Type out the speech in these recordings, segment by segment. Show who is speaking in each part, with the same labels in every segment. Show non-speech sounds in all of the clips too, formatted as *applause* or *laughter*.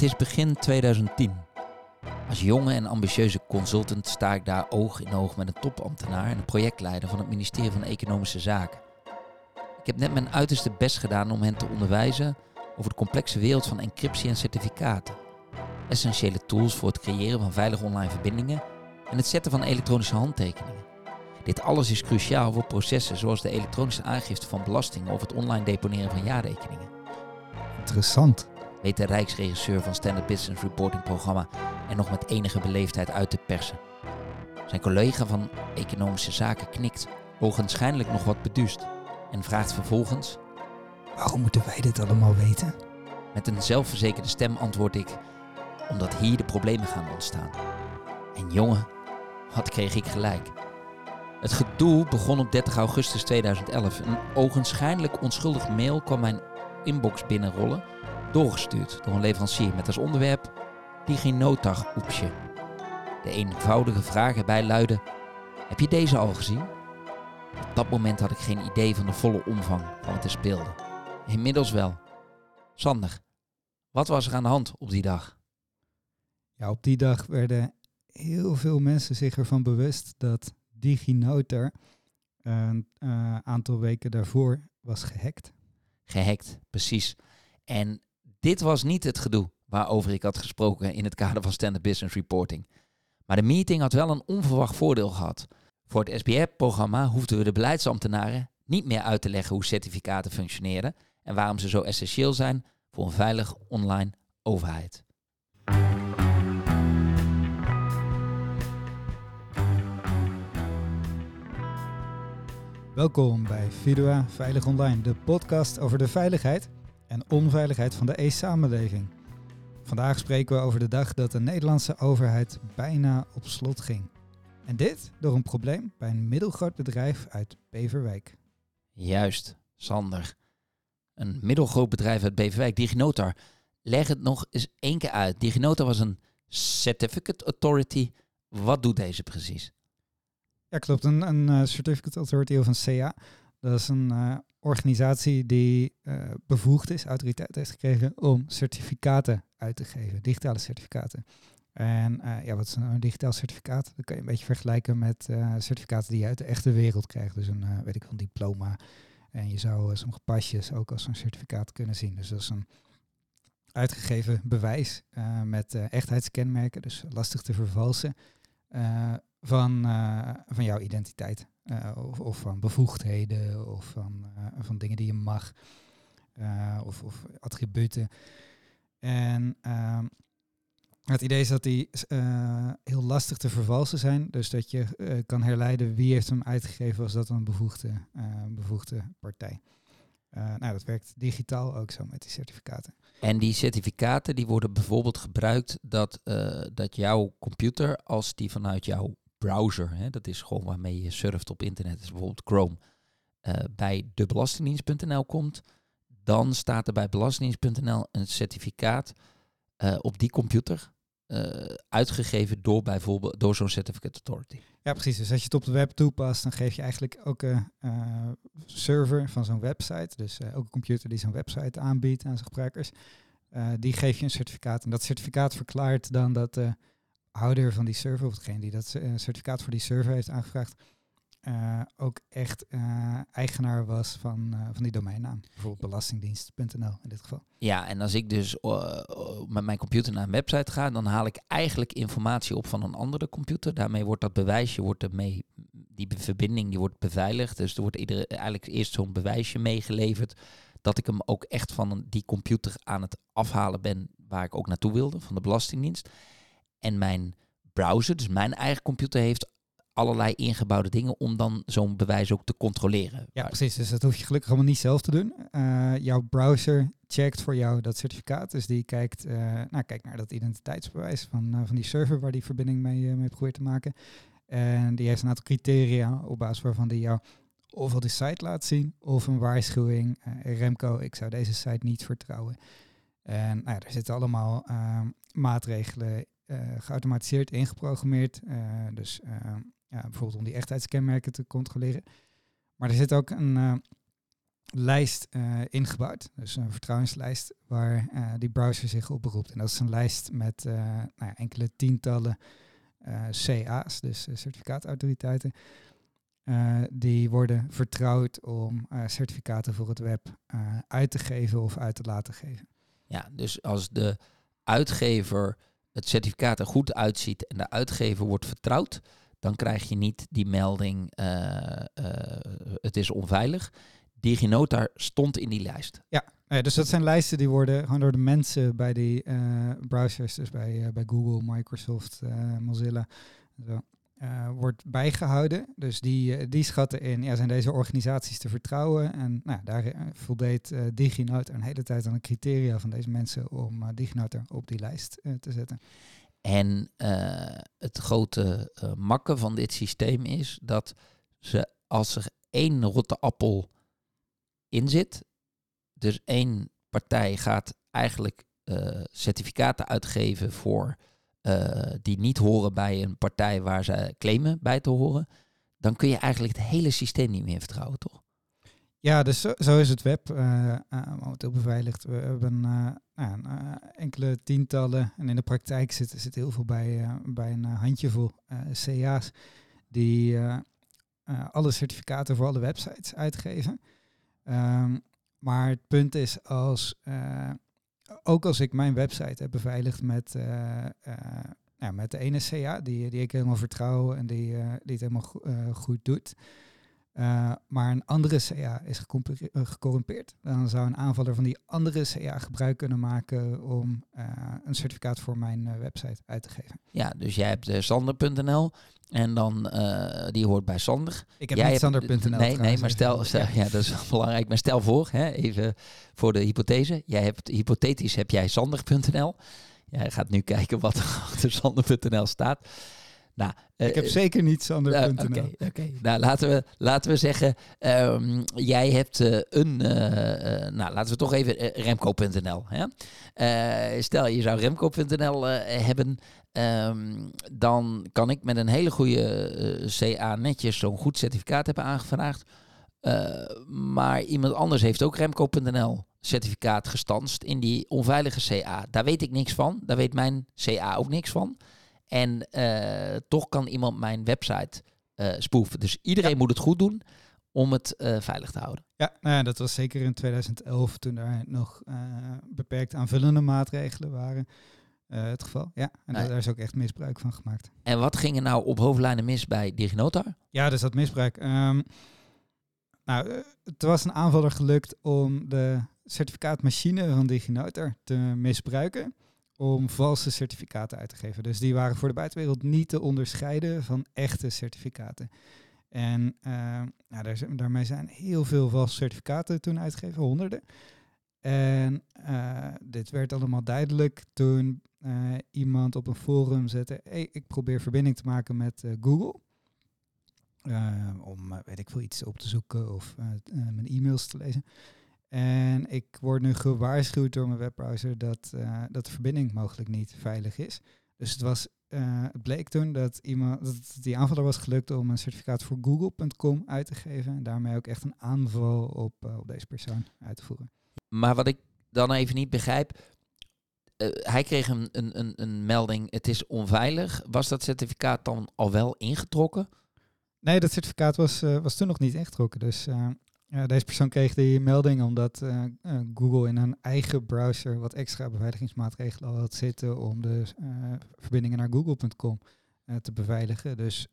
Speaker 1: Het is begin 2010. Als jonge en ambitieuze consultant sta ik daar oog in oog met een topambtenaar en een projectleider van het ministerie van Economische Zaken. Ik heb net mijn uiterste best gedaan om hen te onderwijzen over de complexe wereld van encryptie en certificaten. Essentiële tools voor het creëren van veilige online verbindingen en het zetten van elektronische handtekeningen. Dit alles is cruciaal voor processen zoals de elektronische aangifte van belastingen of het online deponeren van jaarrekeningen.
Speaker 2: Interessant.
Speaker 1: Weet de Rijksregisseur van Standard Business Reporting Programma en nog met enige beleefdheid uit te persen. Zijn collega van Economische Zaken knikt, ogenschijnlijk nog wat beduust, en vraagt vervolgens:
Speaker 2: Waarom moeten wij dit allemaal weten?
Speaker 1: Met een zelfverzekerde stem antwoord ik: Omdat hier de problemen gaan ontstaan. En jongen, wat kreeg ik gelijk. Het gedoe begon op 30 augustus 2011. Een ogenschijnlijk onschuldig mail kwam mijn inbox binnenrollen, doorgestuurd door een leverancier met als onderwerp DigiNotag oepsje. De eenvoudige vraag erbij luidde: Heb je deze al gezien? Op dat moment had ik geen idee van de volle omvang van wat er speelde. Inmiddels wel. Sander, wat was er aan de hand op die dag?
Speaker 2: Ja, op die dag werden heel veel mensen zich ervan bewust dat DigiNotar een uh, aantal weken daarvoor was gehackt.
Speaker 1: Gehackt, precies. En dit was niet het gedoe waarover ik had gesproken in het kader van Standard Business Reporting. Maar de meeting had wel een onverwacht voordeel gehad. Voor het SBR-programma hoefden we de beleidsambtenaren niet meer uit te leggen hoe certificaten functioneren en waarom ze zo essentieel zijn voor een veilig online overheid.
Speaker 2: Welkom bij Vidua Veilig Online, de podcast over de veiligheid en onveiligheid van de e-samenleving. Vandaag spreken we over de dag dat de Nederlandse overheid bijna op slot ging. En dit door een probleem bij een middelgroot bedrijf uit Beverwijk.
Speaker 1: Juist, Sander. Een middelgroot bedrijf uit Beverwijk, Diginotar. Leg het nog eens één keer uit. Diginotar was een certificate authority. Wat doet deze precies?
Speaker 2: Ja, klopt. Een, een uh, certificate authority of een CA. Dat is een uh, organisatie die uh, bevoegd is, autoriteit heeft gekregen om certificaten uit te geven, digitale certificaten. En uh, ja, wat is nou een digitaal certificaat? Dat kan je een beetje vergelijken met uh, certificaten die je uit de echte wereld krijgt. Dus een, weet ik een diploma. En je zou sommige pasjes ook als een certificaat kunnen zien. Dus dat is een uitgegeven bewijs met echtheidskenmerken, dus lastig te vervalsen, van, van jouw identiteit. of, of, van bevoegdheden of van, van dingen die je mag. of, of attributen. En ehm, het idee is dat die heel lastig te vervalsen zijn. Dus dat je kan herleiden wie heeft hem uitgegeven als dat een bevoegde, bevoegde partij. Nou, dat werkt digitaal ook zo met die certificaten.
Speaker 1: En die certificaten die worden bijvoorbeeld gebruikt dat, dat jouw computer, als die vanuit jouw browser, hè, dat is gewoon waarmee je surft op internet, bijvoorbeeld Chrome, bij debelastingdienst.nl komt, dan staat er bij belastingdienst.nl een certificaat op die computer uh, uitgegeven door bijvoorbeeld door zo'n certificate authority.
Speaker 2: Ja, precies. Dus als je het op de web toepast, dan geef je eigenlijk ook een uh, server van zo'n website, dus uh, een computer die zo'n website aanbiedt aan zijn gebruikers, die geef je een certificaat. En dat certificaat verklaart dan dat de houder van die server, of degene die dat certificaat voor die server heeft aangevraagd, uh, ook echt uh, eigenaar was van, uh, van die domeinnaam. Bijvoorbeeld belastingdienst.nl in dit geval.
Speaker 1: Ja, en als ik dus met mijn computer naar een website ga, dan haal ik eigenlijk informatie op van een andere computer. Daarmee wordt dat bewijsje, wordt ermee, die verbinding die wordt beveiligd. Dus er wordt iedere, eigenlijk eerst zo'n bewijsje meegeleverd dat ik hem ook echt van die computer aan het afhalen ben waar ik ook naartoe wilde, van de Belastingdienst. En mijn browser, dus mijn eigen computer, heeft allerlei ingebouwde dingen om dan zo'n bewijs ook te controleren.
Speaker 2: Ja, precies. Dus dat hoef je gelukkig allemaal niet zelf te doen. Uh, jouw browser checkt voor jou dat certificaat. Dus die kijkt, uh, nou, kijkt naar dat identiteitsbewijs van, uh, van die server waar die verbinding mee, mee probeert te maken. En die heeft een aantal criteria op basis waarvan die jou ofwel de site laat zien of een waarschuwing. Remco, ik zou deze site niet vertrouwen. En nou ja, er zitten allemaal maatregelen geautomatiseerd ingeprogrammeerd. dus ja, bijvoorbeeld om die echtheidskenmerken te controleren. Maar er zit ook een, uh, lijst ingebouwd. Dus een vertrouwenslijst waar die browser zich op beroept. En dat is een lijst met nou ja, enkele tientallen CA's, dus certificaatautoriteiten. die worden vertrouwd om certificaten voor het web uit te geven of uit te laten geven.
Speaker 1: Ja, dus als de uitgever het certificaat er goed uitziet en de uitgever wordt vertrouwd, dan krijg je niet die melding, uh, het is onveilig. DigiNotar stond in die lijst.
Speaker 2: Ja, dus dat zijn lijsten die worden gewoon door de mensen bij die uh, browsers, dus bij, bij Google, Microsoft, Mozilla, zo, wordt bijgehouden. Dus die, die schatten in, ja, zijn deze organisaties te vertrouwen? En nou, daar voldeed DigiNote een hele tijd aan de criteria van deze mensen om DigiNote op die lijst te zetten.
Speaker 1: En het grote makken van dit systeem is dat ze, als er één rotte appel in zit, dus één partij gaat eigenlijk certificaten uitgeven voor uh, die niet horen bij een partij waar ze claimen bij te horen, dan kun je eigenlijk het hele systeem niet meer vertrouwen, toch?
Speaker 2: Ja, dus zo, is het web uh, uh, momenteel beveiligd. We hebben nou, enkele tientallen en in de praktijk zit, zit heel veel bij, bij een handjevol CA's die alle certificaten voor alle websites uitgeven. Um, maar het punt is als ook als ik mijn website heb beveiligd met, ja, met de ene CA, die, die ik helemaal vertrouw en die, die het helemaal go goed doet. Maar een andere CA is gecorrumpeerd. Dan zou een aanvaller van die andere CA gebruik kunnen maken om een certificaat voor mijn website uit te geven.
Speaker 1: Ja, dus jij hebt Sander.nl en dan, die hoort bij Sander.
Speaker 2: Ik heb Jij niet Sander.nl.
Speaker 1: Nee, nee, maar stel, stel ja, dat is belangrijk. Maar stel voor, hè, even voor de hypothese. Jij hebt, hypothetisch heb jij Sander.nl. Jij gaat nu kijken wat er *laughs* achter Sander.nl staat.
Speaker 2: Nou, uh, ik heb zeker niet Sander.nl.
Speaker 1: Oké, uh, oké. Okay. Nou, laten we, laten we zeggen, um, jij hebt uh, een, nou, laten we toch even Remco.nl. stel, je zou Remco.nl hebben. Um, dan kan ik met een hele goede CA netjes zo'n goed certificaat hebben aangevraagd. Maar iemand anders heeft ook Remco.nl certificaat gestanst in die onveilige CA. Daar weet ik niks van. Daar weet mijn CA ook niks van. En uh, toch kan iemand mijn website spoeven. Dus iedereen ja. moet het goed doen om het veilig te houden.
Speaker 2: Ja, nou ja, dat was zeker in 2011 toen er nog beperkt aanvullende maatregelen waren. Uh, het geval, ja. En nee. daar is ook echt misbruik van gemaakt.
Speaker 1: En wat ging er nou op hoofdlijnen mis bij DigiNotar?
Speaker 2: Ja, dus dat misbruik. Um, nou, uh, het was een aanvaller gelukt om de certificaatmachine van DigiNotar te misbruiken om valse certificaten uit te geven. Dus die waren voor de buitenwereld niet te onderscheiden van echte certificaten. En uh, nou, daar, daarmee zijn heel veel valse certificaten toen uitgegeven, honderden. En uh, dit werd allemaal duidelijk toen uh, iemand op een forum zette, hey, ik probeer verbinding te maken met Google. Om, weet ik veel, iets op te zoeken of mijn e-mails te lezen. En ik word nu gewaarschuwd door mijn webbrowser dat, dat de verbinding mogelijk niet veilig is. Dus het, was, het bleek toen dat, iemand, dat die aanvaller was gelukt om een certificaat voor google.com uit te geven. En daarmee ook echt een aanval op, op deze persoon uit te voeren.
Speaker 1: Maar wat ik dan even niet begrijp, hij kreeg een, een, een, een, melding, het is onveilig. Was dat certificaat dan al wel ingetrokken?
Speaker 2: Nee, dat certificaat was, uh, was toen nog niet ingetrokken. Dus uh, deze persoon kreeg die melding omdat Google in een eigen browser wat extra beveiligingsmaatregelen had zitten om de verbindingen naar google.com te beveiligen. Dus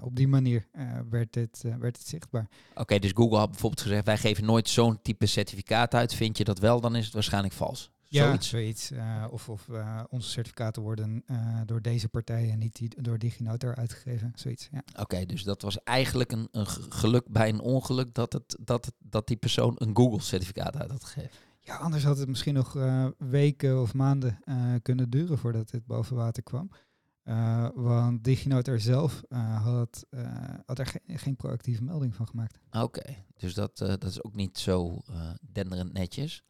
Speaker 2: op die manier werd, dit, werd het zichtbaar.
Speaker 1: Oké, dus Google had bijvoorbeeld gezegd, wij geven nooit zo'n type certificaat uit. Vind je dat wel, dan is het waarschijnlijk vals.
Speaker 2: Ja, zoiets. zoiets. Uh, of of uh, onze certificaten worden uh, door deze partijen en niet die, door DigiNotar uitgegeven. Zoiets, ja.
Speaker 1: Oké, okay, dus dat was eigenlijk een, een geluk bij een ongeluk dat, het, dat, het, dat die persoon een Google-certificaat uit had gegeven.
Speaker 2: Ja, anders had het misschien nog weken of maanden kunnen duren voordat dit boven water kwam. want DigiNotar zelf had, had er geen, geen proactieve melding van gemaakt.
Speaker 1: Oké, okay, dus dat, dat is ook niet zo denderend netjes,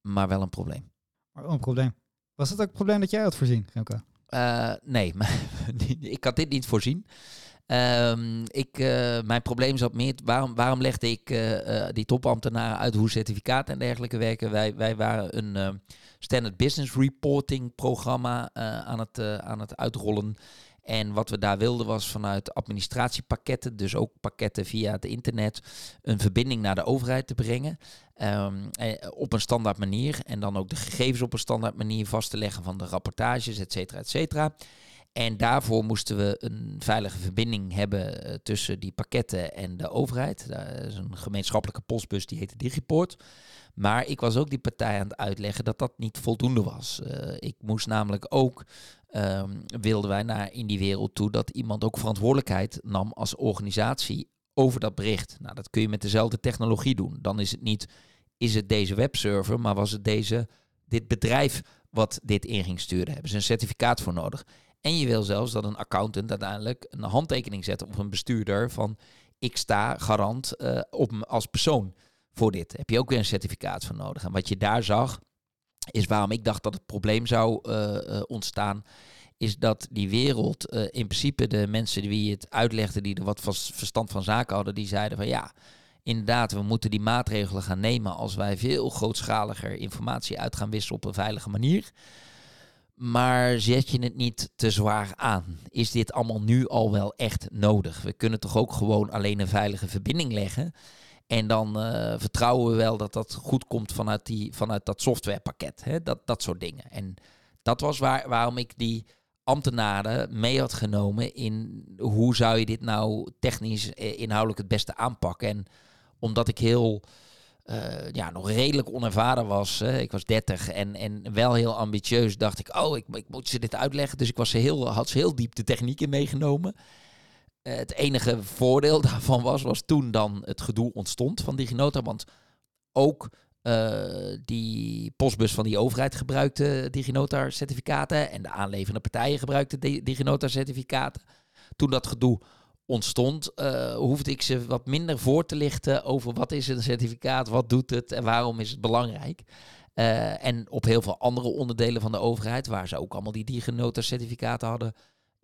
Speaker 1: maar wel een probleem.
Speaker 2: Maar een probleem. Was het ook een probleem dat jij had voorzien, Remco?
Speaker 1: Uh, nee, *laughs* ik had dit niet voorzien. Ehm, ik, uh, mijn probleem zat meer, waarom, waarom legde ik uh, die topambtenaren uit hoe certificaten en dergelijke werken? Wij, wij waren een standard business reporting programma aan, het, aan het uitrollen. En wat we daar wilden was vanuit administratiepakketten, dus ook pakketten via het internet, een verbinding naar de overheid te brengen. Um, op een standaard manier. En dan ook de gegevens op een standaard manier vast te leggen van de rapportages, et cetera, et cetera. En daarvoor moesten we een veilige verbinding hebben eh, tussen die pakketten en de overheid. Dat is een gemeenschappelijke postbus die heette Digiport. Maar ik was ook die partij aan het uitleggen dat dat niet voldoende was. Uh, ik moest namelijk ook, um, wilden wij naar in die wereld toe, dat iemand ook verantwoordelijkheid nam als organisatie over dat bericht. Nou, dat kun je met dezelfde technologie doen. Dan is het niet, is het deze webserver, maar was het deze, dit bedrijf wat dit in ging sturen. Hebben ze een certificaat voor nodig. En je wil zelfs dat een accountant uiteindelijk een handtekening zet op een bestuurder van ik sta garant uh, op als persoon voor dit. Heb je ook weer een certificaat voor nodig. En wat je daar zag, is waarom ik dacht dat het probleem zou uh, ontstaan, is dat die wereld, in principe de mensen die het uitlegden, die er wat verstand van zaken hadden, die zeiden van ja, inderdaad, we moeten die maatregelen gaan nemen als wij veel grootschaliger informatie uit gaan wisselen op een veilige manier. Maar zet je het niet te zwaar aan? Is dit allemaal nu al wel echt nodig? We kunnen toch ook gewoon alleen een veilige verbinding leggen. En dan uh, vertrouwen we wel dat dat goed komt vanuit, die, vanuit dat softwarepakket. Hè? Dat, dat soort dingen. En dat was waar, waarom ik die ambtenaren mee had genomen in hoe zou je dit nou technisch, eh, inhoudelijk het beste aanpakken. En omdat ik heel uh, ja, nog redelijk onervaren was. Hè. Ik was 30 en, en wel heel ambitieus. Dacht ik, oh, ik, ik moet ze dit uitleggen. Dus ik was heel, had ze heel diep de technieken meegenomen. Uh, het enige voordeel *laughs* daarvan was, was toen dan het gedoe ontstond van DigiNota. Want ook uh, die postbus van die overheid gebruikte DigiNota-certificaten. En de aanleverende partijen gebruikten DigiNota-certificaten. Toen dat gedoe ontstond, uh, hoefde ik ze wat minder voor te lichten over wat is een certificaat, wat doet het en waarom is het belangrijk. Uh, en op heel veel andere onderdelen van de overheid, waar ze ook allemaal die digenota certificaten hadden,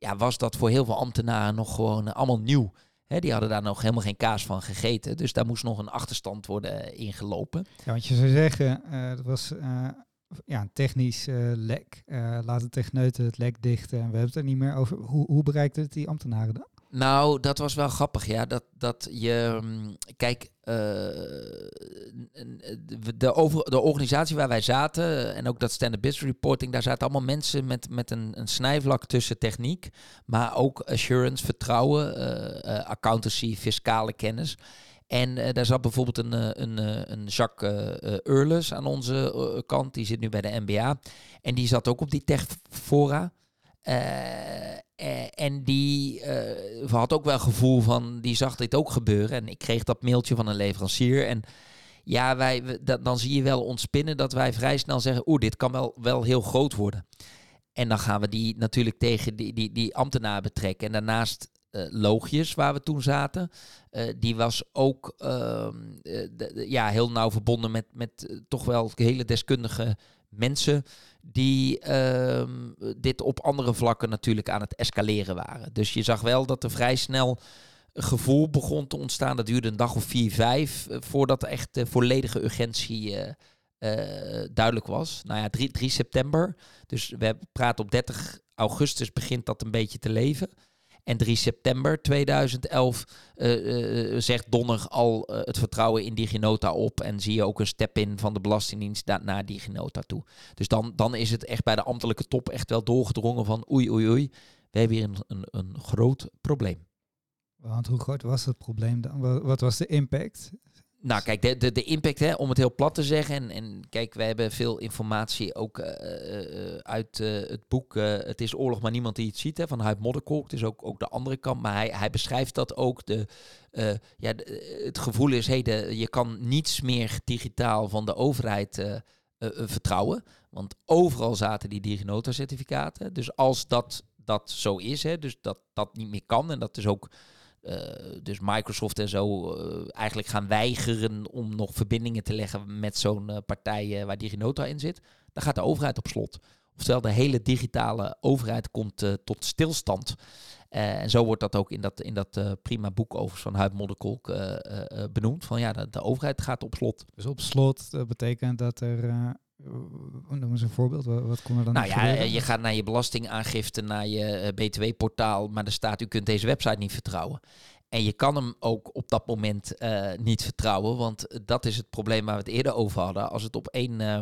Speaker 1: ja, was dat voor heel veel ambtenaren nog gewoon uh, allemaal nieuw. Die hadden daar nog helemaal geen kaas van gegeten. Dus daar moest nog een achterstand worden ingelopen.
Speaker 2: Ja, want je zou zeggen, dat was ja, een technisch lek. laten techneuten het lek dichten. En we hebben het er niet meer over. Hoe, hoe bereikt het die ambtenaren dan?
Speaker 1: Nou, dat was wel grappig, ja. Dat, dat je, mm, kijk, uh, de, over, de organisatie waar wij zaten en ook dat standard business reporting, daar zaten allemaal mensen met, met een, een snijvlak tussen techniek, maar ook assurance, vertrouwen, uh, accountancy, fiscale kennis. En daar zat bijvoorbeeld een, een, een Jacques uh, aan onze kant, die zit nu bij de MBA. En die zat ook op die tech fora. Uh, en die uh, had ook wel gevoel van, die zag dit ook gebeuren. En ik kreeg dat mailtje van een leverancier. En ja, wij, dan zie je wel ontspinnen dat wij vrij snel zeggen, oeh, dit kan wel, wel heel groot worden. En dan gaan we die natuurlijk tegen die, die, die ambtenaar betrekken. En daarnaast uh, Loogjes, waar we toen zaten, die was ook ehm, ja, heel nauw verbonden met, met toch wel hele deskundige mensen die uh, dit op andere vlakken natuurlijk aan het escaleren waren. Dus je zag wel dat er vrij snel gevoel begon te ontstaan. Dat duurde een dag of vier, vijf uh, voordat echt de volledige urgentie uh, duidelijk was. Nou ja, 3, 3 september. Dus we praten op 30 augustus begint dat een beetje te leven. En 3 september 2011 uh, uh, zegt Donner al uh, het vertrouwen in DigiNota op. En zie je ook een step in van de Belastingdienst naar DigiNota toe. Dus dan, dan is het echt bij de ambtelijke top echt wel doorgedrongen van oei oei oei. We hebben hier een, een, een groot probleem.
Speaker 2: Want hoe groot was het probleem dan? Wat was de impact?
Speaker 1: Nou, kijk, de, de, impact, hè, om het heel plat te zeggen. En, en kijk, we hebben veel informatie ook uh, uh, uit uh, het boek Het is oorlog, maar niemand die het ziet, hè, van Huid Modderkolk. Is ook, ook de andere kant. Maar hij, hij beschrijft dat ook. De, ja, het gevoel is, hey, je kan niets meer digitaal van de overheid vertrouwen. Want overal zaten die dignota-certificaten. Dus als dat, dat zo is, hè, dus dat dat niet meer kan. En dat is ook uh, dus Microsoft en zo uh, eigenlijk gaan weigeren om nog verbindingen te leggen met zo'n uh, partij waar DigiNota in zit, dan gaat de overheid op slot. Oftewel, de hele digitale overheid komt tot stilstand. En zo wordt dat ook in dat, in dat prima boek over van Huid Modderkolk benoemd. Van ja, de, de, overheid gaat op slot.
Speaker 2: Dus op slot betekent dat er Noem eens een voorbeeld. Wat, kon er dan
Speaker 1: Nou ja, je gaat naar je belastingaangifte, naar je BTW-portaal, maar er staat, u kunt deze website niet vertrouwen. En je kan hem ook op dat moment uh, niet vertrouwen, want dat is het probleem waar we het eerder over hadden. Als het op één. Uh,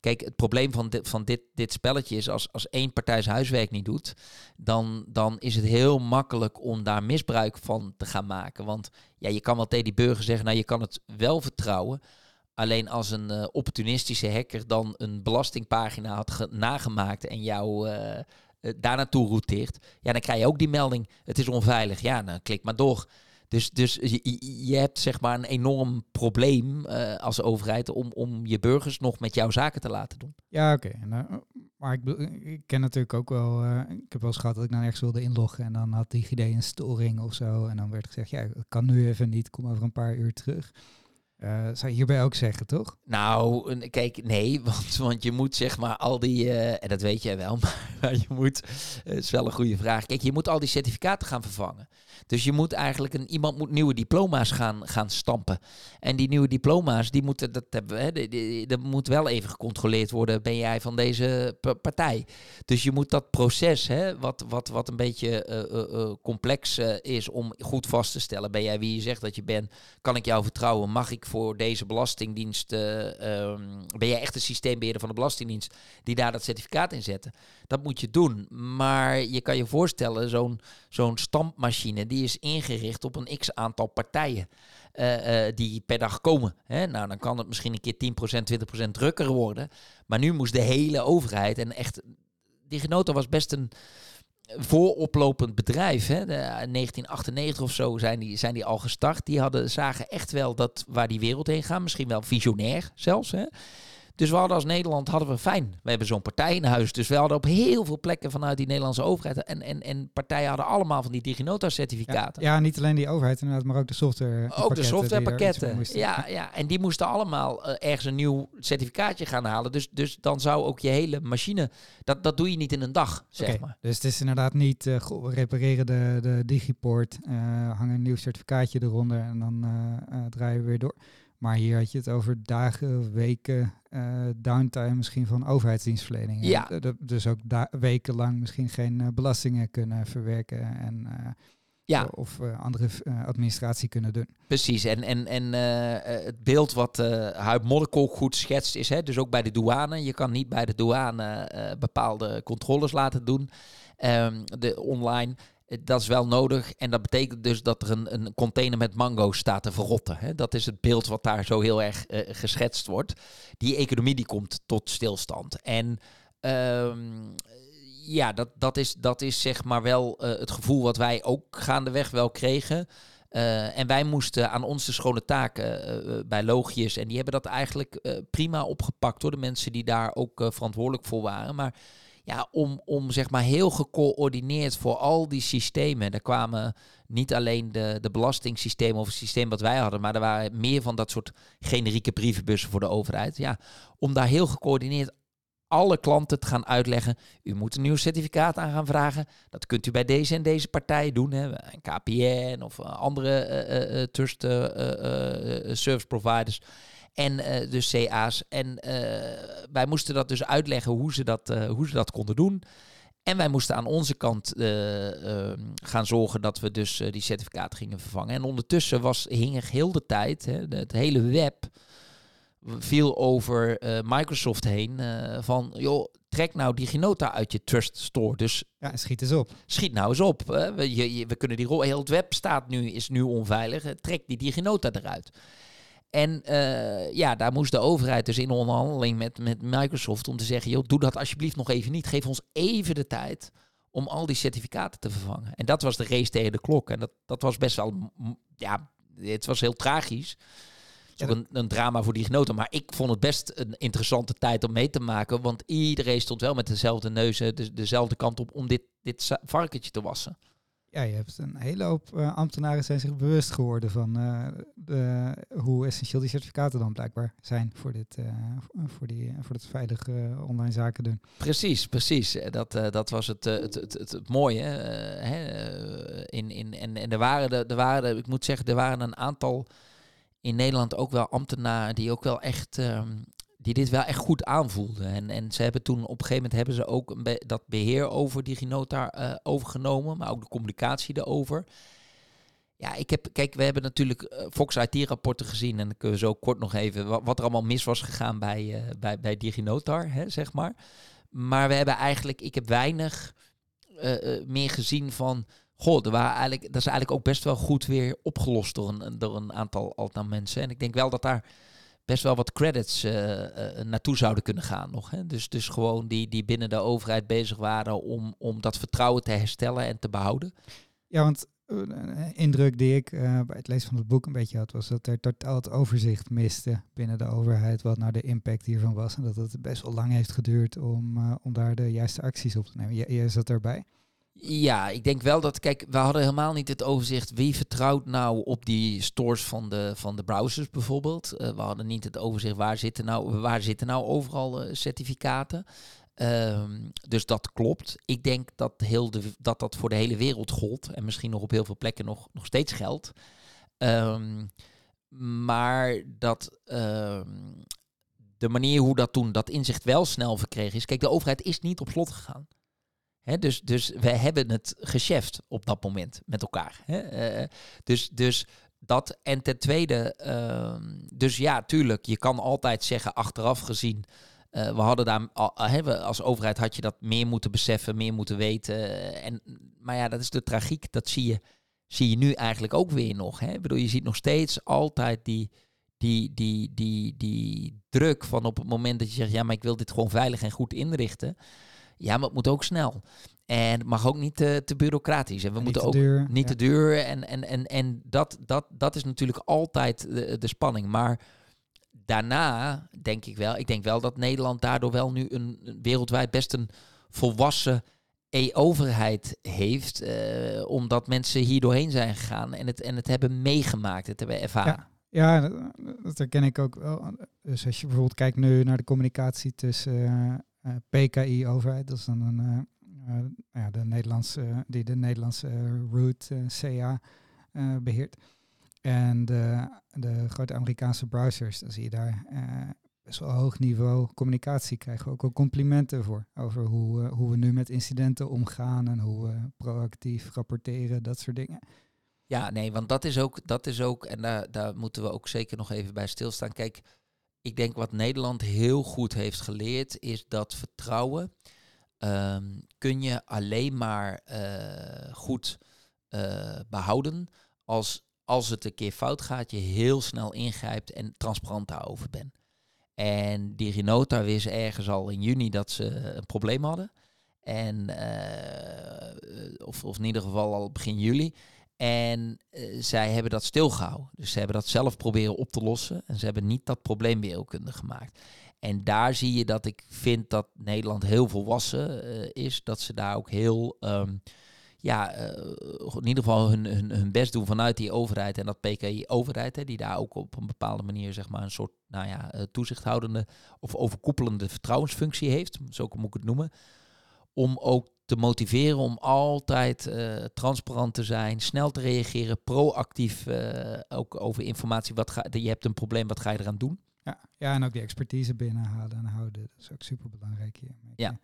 Speaker 1: kijk, het probleem van, dit, van dit, dit spelletje is als, als één partij zijn huiswerk niet doet, dan, dan is het heel makkelijk om daar misbruik van te gaan maken. Want ja, je kan wel tegen die burger zeggen, nou je kan het wel vertrouwen. Alleen als een uh, opportunistische hacker dan een belastingpagina had nagemaakt en jou uh, daar naartoe routeert, ja, dan krijg je ook die melding, het is onveilig. Ja, dan klik maar door. Dus, dus je, je hebt zeg maar een enorm probleem als overheid om, om je burgers nog met jouw zaken te laten doen.
Speaker 2: Ja, oké. Okay. maar ik, ik, ken natuurlijk ook wel, ik heb wel eens gehad dat ik dan ergens wilde inloggen en dan had DigiD een storing of zo. En dan werd gezegd, ja, dat kan nu even niet, kom over een paar uur terug. Uh, zou je hierbij ook zeggen, toch?
Speaker 1: Nou, kijk, nee, *laughs* want, want je moet zeg maar al die, uh, en dat weet jij wel, *laughs* maar je moet, uh, is wel een goede vraag. Kijk, je moet al die certificaten gaan vervangen. Dus je moet eigenlijk, een, iemand moet nieuwe diploma's gaan, gaan stampen. En die nieuwe diploma's, die moeten, dat hebben dat moet wel even gecontroleerd worden, ben jij van deze partij. Dus je moet dat proces, hè, wat, wat, wat een beetje complex is om goed vast te stellen, ben jij wie je zegt dat je bent, kan ik jou vertrouwen, mag ik voor deze belastingdienst, uh, ben jij echt een systeembeheerder van de Belastingdienst die daar dat certificaat in zetten. Dat moet je doen. Maar je kan je voorstellen, zo'n zo'n stampmachine die is ingericht op een x aantal partijen. Uh, uh, die per dag komen. Hè? Nou, dan kan het misschien een keer 10%, 20% drukker worden. Maar nu moest de hele overheid en echt. Diginota was best een vooroplopend bedrijf. Hè? De, 1998 of zo zijn die, zijn die al gestart. Die hadden, zagen echt wel dat waar die wereld heen gaat. Misschien wel visionair zelfs. Hè? Dus we hadden als Nederland hadden we fijn. We hebben zo'n partij in huis. Dus we hadden op heel veel plekken vanuit die Nederlandse overheid. En, en, en partijen hadden allemaal van die Diginota-certificaten.
Speaker 2: Ja, ja, niet alleen die overheid inderdaad, maar ook de software.
Speaker 1: Ook de softwarepakketten. Ja, ja, en die moesten allemaal uh, ergens een nieuw certificaatje gaan halen. Dus, dus dan zou ook je hele machine. Dat, dat doe je niet in een dag, zeg okay, maar.
Speaker 2: Dus het is inderdaad niet. Uh, we repareren de, de Digiport. Uh, hangen een nieuw certificaatje eronder. En dan draaien we weer door. Maar hier had je het over dagen, weken, uh, downtime misschien van overheidsdienstverlening.
Speaker 1: Ja.
Speaker 2: dus ook wekenlang misschien geen uh, belastingen kunnen verwerken en uh, ja. of andere administratie kunnen doen.
Speaker 1: Precies, en, en, en het beeld wat uh, Huib Modderkolk goed schetst is, hè, dus ook bij de douane. Je kan niet bij de douane bepaalde controles laten doen, um, de online. Dat is wel nodig. En dat betekent dus dat er een, een container met mango staat te verrotten. Hè? Dat is het beeld wat daar zo heel erg uh, geschetst wordt. Die economie die komt tot stilstand. En um, ja, dat, dat, is, dat is zeg maar wel uh, het gevoel wat wij ook gaandeweg wel kregen. En wij moesten aan onze schone taken bij Logius. En die hebben dat eigenlijk prima opgepakt door de mensen die daar ook verantwoordelijk voor waren. Maar ja, om, om zeg maar heel gecoördineerd voor al die systemen. Daar kwamen niet alleen de, de belastingssystemen of het systeem wat wij hadden, maar er waren meer van dat soort generieke brievenbussen voor de overheid. Ja, om daar heel gecoördineerd alle klanten te gaan uitleggen. U moet een nieuw certificaat aan gaan vragen. Dat kunt u bij deze en deze partij doen. Hè. KPN of andere uh, uh, trust service providers en uh, dus CA's. En uh, wij moesten dat dus uitleggen hoe ze dat, uh, hoe ze dat konden doen. En wij moesten aan onze kant ehm, gaan zorgen dat we dus die certificaten gingen vervangen. En ondertussen was, hing er heel de tijd, hè, het hele web viel over Microsoft heen van, joh, trek nou DigiNota uit je Trust Store. Dus
Speaker 2: ja, schiet eens op.
Speaker 1: Schiet nou eens op. We, je, we kunnen die rol, heel het web staat nu, is nu onveilig. Trek die DigiNota eruit. En uh, ja, daar moest de overheid dus in onderhandeling met, met Microsoft om te zeggen, joh, doe dat alsjeblieft nog even niet. Geef ons even de tijd om al die certificaten te vervangen. En dat was de race tegen de klok. En dat, dat was best wel, ja, het was heel tragisch. Het is ook een, een, drama voor die genoten. Maar ik vond het best een interessante tijd om mee te maken. Want iedereen stond wel met dezelfde neuzen, de, dezelfde kant op om dit, dit varkentje te wassen.
Speaker 2: Ja, je hebt een hele hoop uh, ambtenaren zijn zich bewust geworden van uh, de, hoe essentieel die certificaten dan blijkbaar zijn voor, dit, uh, voor, die, voor het veilige online zaken doen.
Speaker 1: Precies, precies. Dat, dat was het, het, het, het, het mooie. Hè? in, in, en, en er waren, de, er waren, ik moet zeggen, er waren een aantal in Nederland ook wel ambtenaren die ook wel echt um, die dit wel echt goed aanvoelden. En, en ze hebben toen op een gegeven moment hebben ze ook dat beheer over DigiNota uh, overgenomen, maar ook de communicatie erover. Ja, ik heb, kijk, we hebben natuurlijk uh, Fox IT-rapporten gezien en dan kunnen we zo kort nog even wat, wat er allemaal mis was gegaan bij, uh, bij, bij DigiNotar, hè, zeg maar. Maar we hebben eigenlijk, ik heb weinig meer gezien van, goh, er waren eigenlijk, dat is eigenlijk ook best wel goed weer opgelost door een, door een aantal, aantal mensen. En ik denk wel dat daar best wel wat credits uh, uh, naartoe zouden kunnen gaan nog. Hè? Dus, dus gewoon die, die binnen de overheid bezig waren om, om dat vertrouwen te herstellen en te behouden.
Speaker 2: Ja, want een indruk die ik bij het lezen van het boek een beetje had, was dat er totaal het overzicht miste binnen de overheid wat nou de impact hiervan was. En dat het best wel lang heeft geduurd om, om daar de juiste acties op te nemen. Jij, jij zat erbij?
Speaker 1: Ja, ik denk wel dat, kijk, we hadden helemaal niet het overzicht wie vertrouwt nou op die stores van de, van de browsers bijvoorbeeld. Uh, we hadden niet het overzicht waar zitten nou, waar zitten nou overal uh, certificaten. Um, dus dat klopt. Ik denk dat, heel de, dat dat voor de hele wereld gold en misschien nog op heel veel plekken nog, nog steeds geldt. Um, maar dat um, de manier hoe dat toen dat inzicht wel snel verkregen is. Kijk, de overheid is niet op slot gegaan dus, dus we hebben het geschäft op dat moment met elkaar. Uh, dus, dus dat. En ten tweede, uh, dus ja, tuurlijk, je kan altijd zeggen, achteraf gezien. Uh, we hadden daar, uh, als overheid had je dat meer moeten beseffen, meer moeten weten. En, maar ja, dat is de tragiek, dat zie je, zie je nu eigenlijk ook weer nog. Hè? Ik bedoel, je ziet nog steeds altijd die, die, die, die, die druk van op het moment dat je zegt, ja, maar ik wil dit gewoon veilig en goed inrichten. Ja, maar het moet ook snel. En het mag ook niet te, te bureaucratisch. En we moeten ook duur, niet te duur. En, en, en, en dat, dat, dat is natuurlijk altijd de, de spanning. Maar daarna denk ik wel, ik denk wel dat Nederland daardoor wel nu een, wereldwijd best een volwassen e-overheid heeft. Uh, omdat mensen hier doorheen zijn gegaan en het, en het hebben meegemaakt, het hebben ervaren.
Speaker 2: Ja. Ja, dat herken ik ook wel. Dus als je bijvoorbeeld kijkt nu naar de communicatie tussen uh, PKI-overheid, dat is dan een eh, nou ja, de Nederlandse, die de Nederlandse root eh, CA eh, beheert. En de, de grote Amerikaanse browsers, dan zie je daar best wel hoog niveau communicatie. Krijgen we ook al complimenten voor. Over hoe, hoe we nu met incidenten omgaan en hoe we proactief rapporteren, dat soort dingen.
Speaker 1: Ja, nee, want dat is ook, dat is ook en daar, daar moeten we ook zeker nog even bij stilstaan. Kijk, ik denk wat Nederland heel goed heeft geleerd, is dat vertrouwen um, kun je alleen maar uh, goed uh, behouden als, als het een keer fout gaat, je heel snel ingrijpt en transparant daarover bent. En DigiNota wist ergens al in juni dat ze een probleem hadden. En, of, of in ieder geval al begin juli. En uh, zij hebben dat stilgehouden. Dus ze hebben dat zelf proberen op te lossen. En ze hebben niet dat probleem wereldkundig gemaakt. En daar zie je dat ik vind dat Nederland heel volwassen uh, is. Dat ze daar ook heel, um, ja, uh, in ieder geval hun, hun, hun, best doen vanuit die overheid. En dat PKI-overheid, die daar ook op een bepaalde manier, zeg maar, een soort, nou ja, toezichthoudende of overkoepelende vertrouwensfunctie heeft. Zo moet ik het noemen. Om ook te motiveren om altijd uh, transparant te zijn, snel te reageren, proactief uh, ook over informatie. Wat ga, je hebt een probleem, wat ga je eraan doen?
Speaker 2: Ja, ja, en ook die expertise binnenhalen en houden. Dat is ook super belangrijk hier.
Speaker 1: Ja.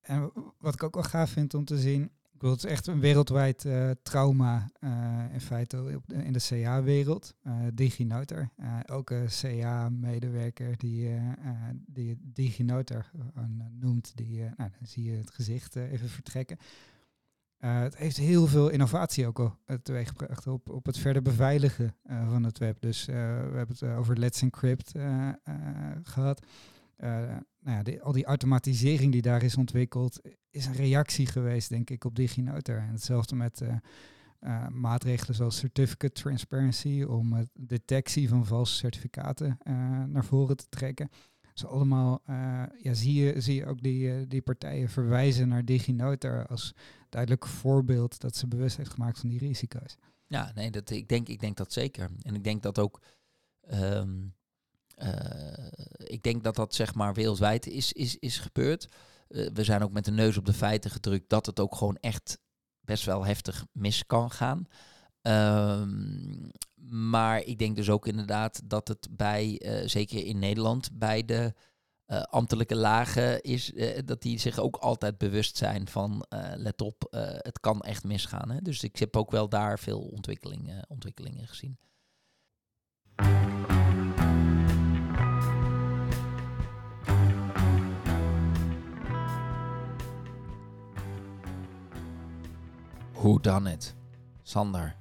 Speaker 2: En wat ik ook wel gaaf vind om te zien, ik het is echt een wereldwijd uh, trauma uh, in feite in de CA-wereld. Uh, DigiNotar, ook een CA-medewerker die, die DigiNotar noemt, die, nou, dan zie je het gezicht even vertrekken. Het heeft heel veel innovatie ook al teweeggebracht op, op het verder beveiligen van het web. Dus we hebben het over Let's Encrypt gehad. Nou ja, die, al die automatisering die daar is ontwikkeld, is een reactie geweest, denk ik, op DigiNotar. En hetzelfde met maatregelen zoals Certificate Transparency om detectie van valse certificaten naar voren te trekken is allemaal, ja, zie je, zie je ook die, die partijen verwijzen naar DigiNotar als duidelijk voorbeeld dat ze bewust heeft gemaakt van die risico's.
Speaker 1: Ja, nee, dat, ik, denk, ik denk dat zeker. En ik denk dat ook, uh, ik denk dat dat zeg maar wereldwijd is, is, is gebeurd. we zijn ook met de neus op de feiten gedrukt dat het ook gewoon echt best wel heftig mis kan gaan. Um, maar ik denk dus ook inderdaad dat het bij, uh, zeker in Nederland, bij de ambtelijke lagen is, dat die zich ook altijd bewust zijn van, let op, het kan echt misgaan. Hè? Dus ik heb ook wel daar veel ontwikkelingen, ontwikkelingen gezien. Hoe dan het? Sander,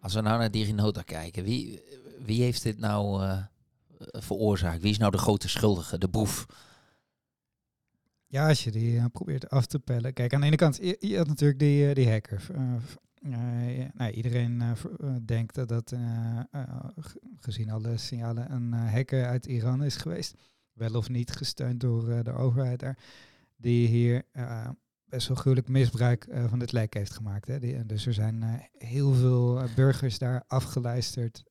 Speaker 1: als we nou naar DigiNota kijken, wie, wie heeft dit nou uh, veroorzaakt? Wie is nou de grote schuldige, de boef?
Speaker 2: Ja, als je die uh, probeert af te pellen. Kijk, aan de ene kant, je, had natuurlijk die, die hacker. nou, iedereen denkt dat dat, gezien alle signalen, een hacker uit Iran is geweest. Wel of niet gesteund door de overheid daar. Die hier best wel gruwelijk misbruik uh, van dit lek heeft gemaakt. Hè. Die, dus er zijn uh, heel veel burgers daar afgeluisterd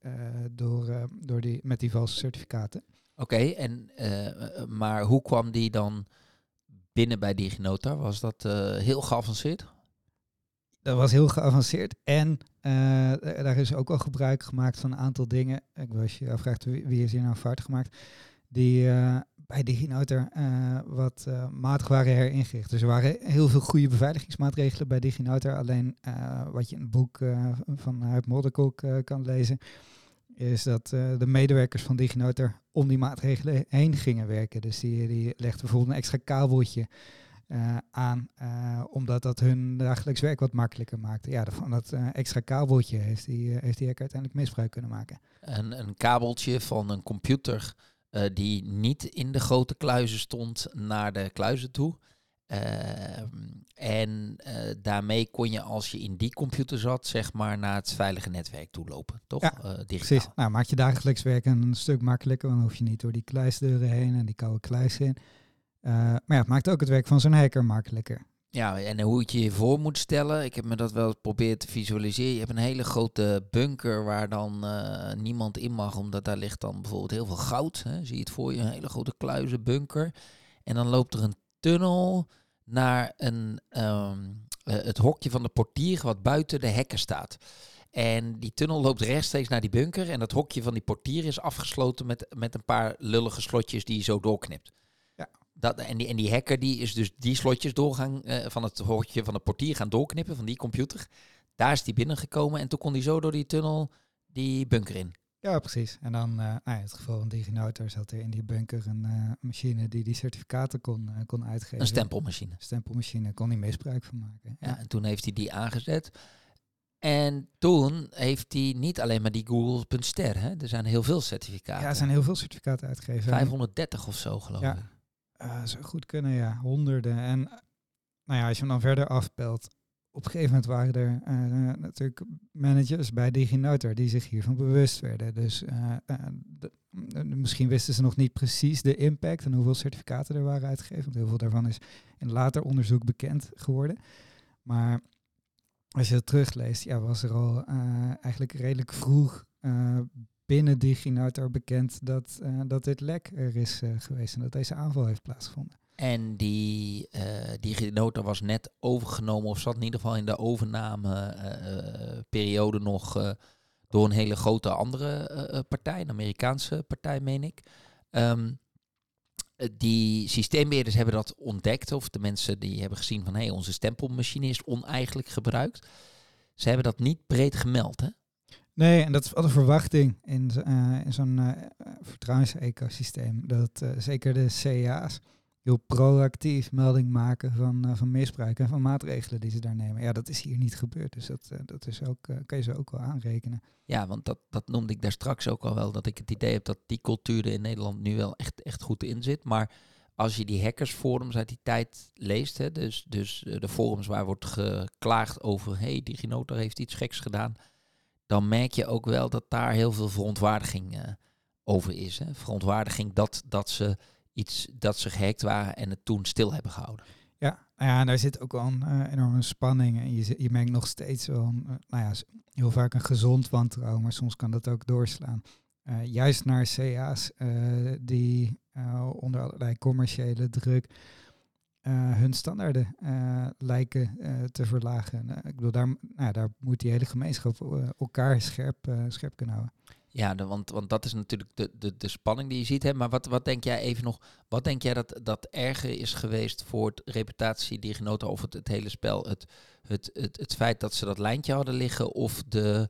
Speaker 2: door, door die, met die valse certificaten.
Speaker 1: Oké, en maar hoe kwam die dan binnen bij DigiNota? Was dat heel geavanceerd?
Speaker 2: Dat was heel geavanceerd en daar is ook al gebruik gemaakt van een aantal dingen. Ik was je afvraagt wie, wie is hier nou fout gemaakt? Die bij DigiNotar uh, wat uh, matig waren. Dus er waren heel veel goede beveiligingsmaatregelen bij DigiNotar. Alleen uh, wat je in het boek van Huip kan lezen, is dat de medewerkers van DigiNotar om die maatregelen heen gingen werken. Dus die, die legden bijvoorbeeld een extra kabeltje aan, omdat dat hun dagelijks werk wat makkelijker maakte. Ja, van dat extra kabeltje heeft die, heeft die uiteindelijk misbruik kunnen maken.
Speaker 1: Een, een kabeltje van een computer uh, die niet in de grote kluizen stond naar de kluizen toe. Uh, en uh, daarmee kon je als je in die computer zat, zeg maar naar het veilige netwerk toe lopen, toch?
Speaker 2: Ja, precies. Nou, maakt je dagelijks werken een stuk makkelijker, want dan hoef je niet door die kluisdeuren heen en die koude kluis in. maar ja, het maakt ook het werk van zo'n hacker makkelijker.
Speaker 1: Ja, en hoe je je voor moet stellen, ik heb me dat wel geprobeerd te visualiseren. Je hebt een hele grote bunker waar dan uh, niemand in mag, omdat daar ligt dan bijvoorbeeld heel veel goud. Hè. Zie je het voor je, een hele grote kluizenbunker. En dan loopt er een tunnel naar een, um, uh, het hokje van de portier wat buiten de hekken staat. En die tunnel loopt rechtstreeks naar die bunker. En dat hokje van die portier is afgesloten met, met een paar lullige slotjes die je zo doorknipt. Dat, en, die, en die hacker die is dus die slotjes doorgaan uh, van het hoortje van de portier gaan doorknippen van die computer. Daar is die binnengekomen en toen kon hij zo door die tunnel die bunker in.
Speaker 2: Ja, precies. En dan, uh, nou in het geval van DigiNotar zat er in die bunker een uh, machine die die certificaten kon, kon uitgeven.
Speaker 1: Een stempelmachine.
Speaker 2: Stempelmachine, kon hij misbruik van maken.
Speaker 1: Ja, en toen heeft hij die aangezet. En toen heeft hij niet alleen maar die Google.ster, hè? er zijn heel veel certificaten.
Speaker 2: Ja, er zijn heel veel certificaten uitgegeven.
Speaker 1: 530 of zo geloof
Speaker 2: ja. Uh, zou goed kunnen, ja. Honderden. En nou ja, als je hem dan verder afpelt, op een gegeven moment waren er uh, natuurlijk managers bij DigiNotar die zich hiervan bewust werden. Dus de, misschien wisten ze nog niet precies de impact en hoeveel certificaten er waren uitgegeven. Want heel veel daarvan is in later onderzoek bekend geworden. Maar als je het terugleest, ja, was er al eigenlijk redelijk vroeg binnen DigiNotar bekend dat, uh, dat dit lek er is uh, geweest en dat deze aanval heeft plaatsgevonden.
Speaker 1: En die uh, was net overgenomen, of zat in ieder geval in de overnameperiode nog door een hele grote andere partij, een Amerikaanse partij, meen ik. Um, die systeembeheerders hebben dat ontdekt, of de mensen die hebben gezien van hé, hey, onze stempelmachine is oneigenlijk gebruikt. Ze hebben dat niet breed gemeld, hè?
Speaker 2: Nee, en dat is wel de verwachting in, uh, in zo'n uh, vertrouwensecosysteem. Dat uh, zeker de CA's heel proactief melding maken van, van misbruik en van maatregelen die ze daar nemen. Ja, dat is hier niet gebeurd. Dus dat, dat is ook, kan je ze ook wel aanrekenen.
Speaker 1: Ja, want dat, dat noemde ik daar straks ook al wel. Dat ik het idee heb dat die cultuur in Nederland nu wel echt, echt goed in zit. Maar als je die hackersforums uit die tijd leest, hè, dus, dus de forums waar wordt geklaagd over... hey, DigiNotar heeft iets geks gedaan dan merk je ook wel dat daar heel veel verontwaardiging uh, over is. Hè? Verontwaardiging dat, dat ze iets dat ze gehackt waren en het toen stil hebben gehouden.
Speaker 2: Ja, nou ja, daar zit ook wel een uh, enorme spanning. En je, je merkt nog steeds wel, een, nou ja, heel vaak een gezond wantrouwen, maar soms kan dat ook doorslaan. Juist naar CA's die onder allerlei commerciële druk hun standaarden lijken te verlagen. ik bedoel, daar, nou, daar moet die hele gemeenschap elkaar scherp, scherp kunnen houden.
Speaker 1: Ja, want, want dat is natuurlijk de, de, de spanning die je ziet. Hè? Maar wat, wat denk jij even nog, wat denk jij dat, dat erger is geweest voor het reputatie die genoten over het, hele spel? Het, het, het, het feit dat ze dat lijntje hadden liggen of de,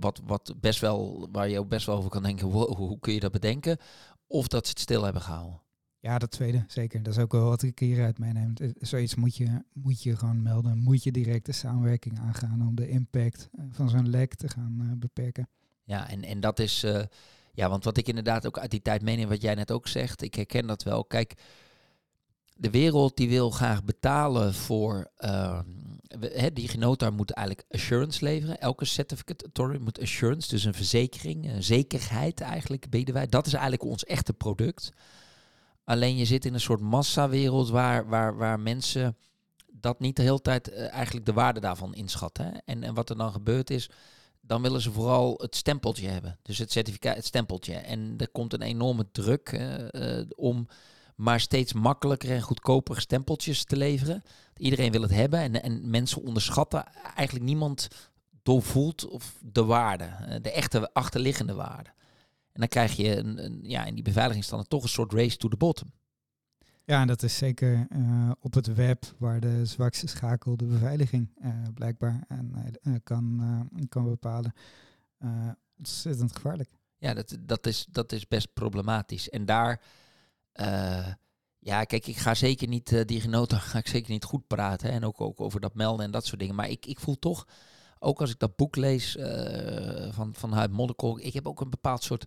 Speaker 1: wat, wat best wel, waar je ook best wel over kan denken, wow, hoe kun je dat bedenken? Of dat ze het stil hebben gehouden?
Speaker 2: Ja, dat tweede, zeker. Dat is ook wel wat ik hieruit meeneem. Zoiets moet je, moet je gewoon melden. Moet je direct de samenwerking aangaan om de impact eh, van zo'n lek te gaan uh, beperken.
Speaker 1: Ja, en, en dat is, ja, want wat ik inderdaad ook uit die tijd meeneem, wat jij net ook zegt, ik herken dat wel. Kijk, de wereld die wil graag betalen voor, uh, die genotar moet eigenlijk assurance leveren. Elke certificate authority moet assurance, dus een verzekering, een zekerheid eigenlijk bieden wij. Dat is eigenlijk ons echte product. Alleen je zit in een soort massawereld waar, waar, waar mensen dat niet de hele tijd uh, eigenlijk de waarde daarvan inschatten. Hè? En, en wat er dan gebeurt is, dan willen ze vooral het stempeltje hebben. Dus het certificaat, het stempeltje. En er komt een enorme druk uh, om maar steeds makkelijker en goedkoper stempeltjes te leveren. Iedereen wil het hebben en, en mensen onderschatten. Eigenlijk niemand doorvoelt of de waarde, eh, de echte achterliggende waarde. Dan krijg je een, een, ja, in die beveiligingsstanden toch een soort race to the bottom.
Speaker 2: Ja, en dat is zeker uh, op het web waar de zwakste schakel de beveiliging uh, blijkbaar en, uh, kan, kan bepalen. ontzettend gevaarlijk.
Speaker 1: Ja, dat, dat, is, dat is best problematisch. En daar, ja, kijk, ik ga zeker niet, die genoten *laughs* ga ik zeker niet goed praten. Hè, en ook, ook over dat melden en dat soort dingen. Maar ik, ik voel toch, ook als ik dat boek lees van, van Huid Modderkolk, ik heb ook een bepaald soort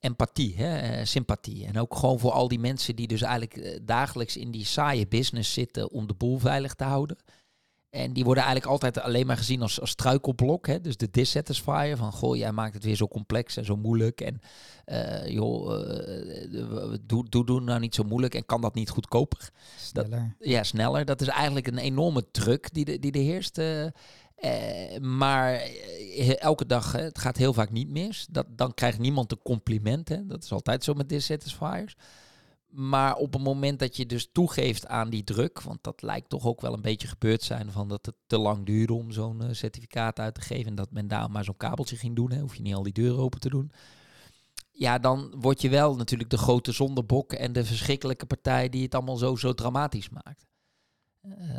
Speaker 1: empathie, hè, eh, sympathie. En ook gewoon voor al die mensen die dus eigenlijk eh, dagelijks in die saaie business zitten om de boel veilig te houden. En die worden eigenlijk altijd alleen maar gezien als, als struikelblok. Hè? Dus de dissatisfier van, goh, jij maakt het weer zo complex en zo moeilijk. En uh, joh, uh, doe, doe, doe nou niet zo moeilijk en kan dat niet goedkoper.
Speaker 2: Sneller.
Speaker 1: Dat, ja, sneller. Dat is eigenlijk een enorme druk die, de, die er heerst. Uh, uh, maar uh, elke dag, hè, het gaat heel vaak niet mis. Dat, dan krijgt niemand een compliment. Hè. Dat is altijd zo met dissatisfiers. Maar op het moment dat je dus toegeeft aan die druk, want dat lijkt toch ook wel een beetje gebeurd zijn van dat het te lang duurde om zo'n uh, certificaat uit te geven en dat men daar maar zo'n kabeltje ging doen, hè, hoef je niet al die deuren open te doen. Ja, dan word je wel natuurlijk de grote zondebok en de verschrikkelijke partij die het allemaal zo, zo dramatisch maakt.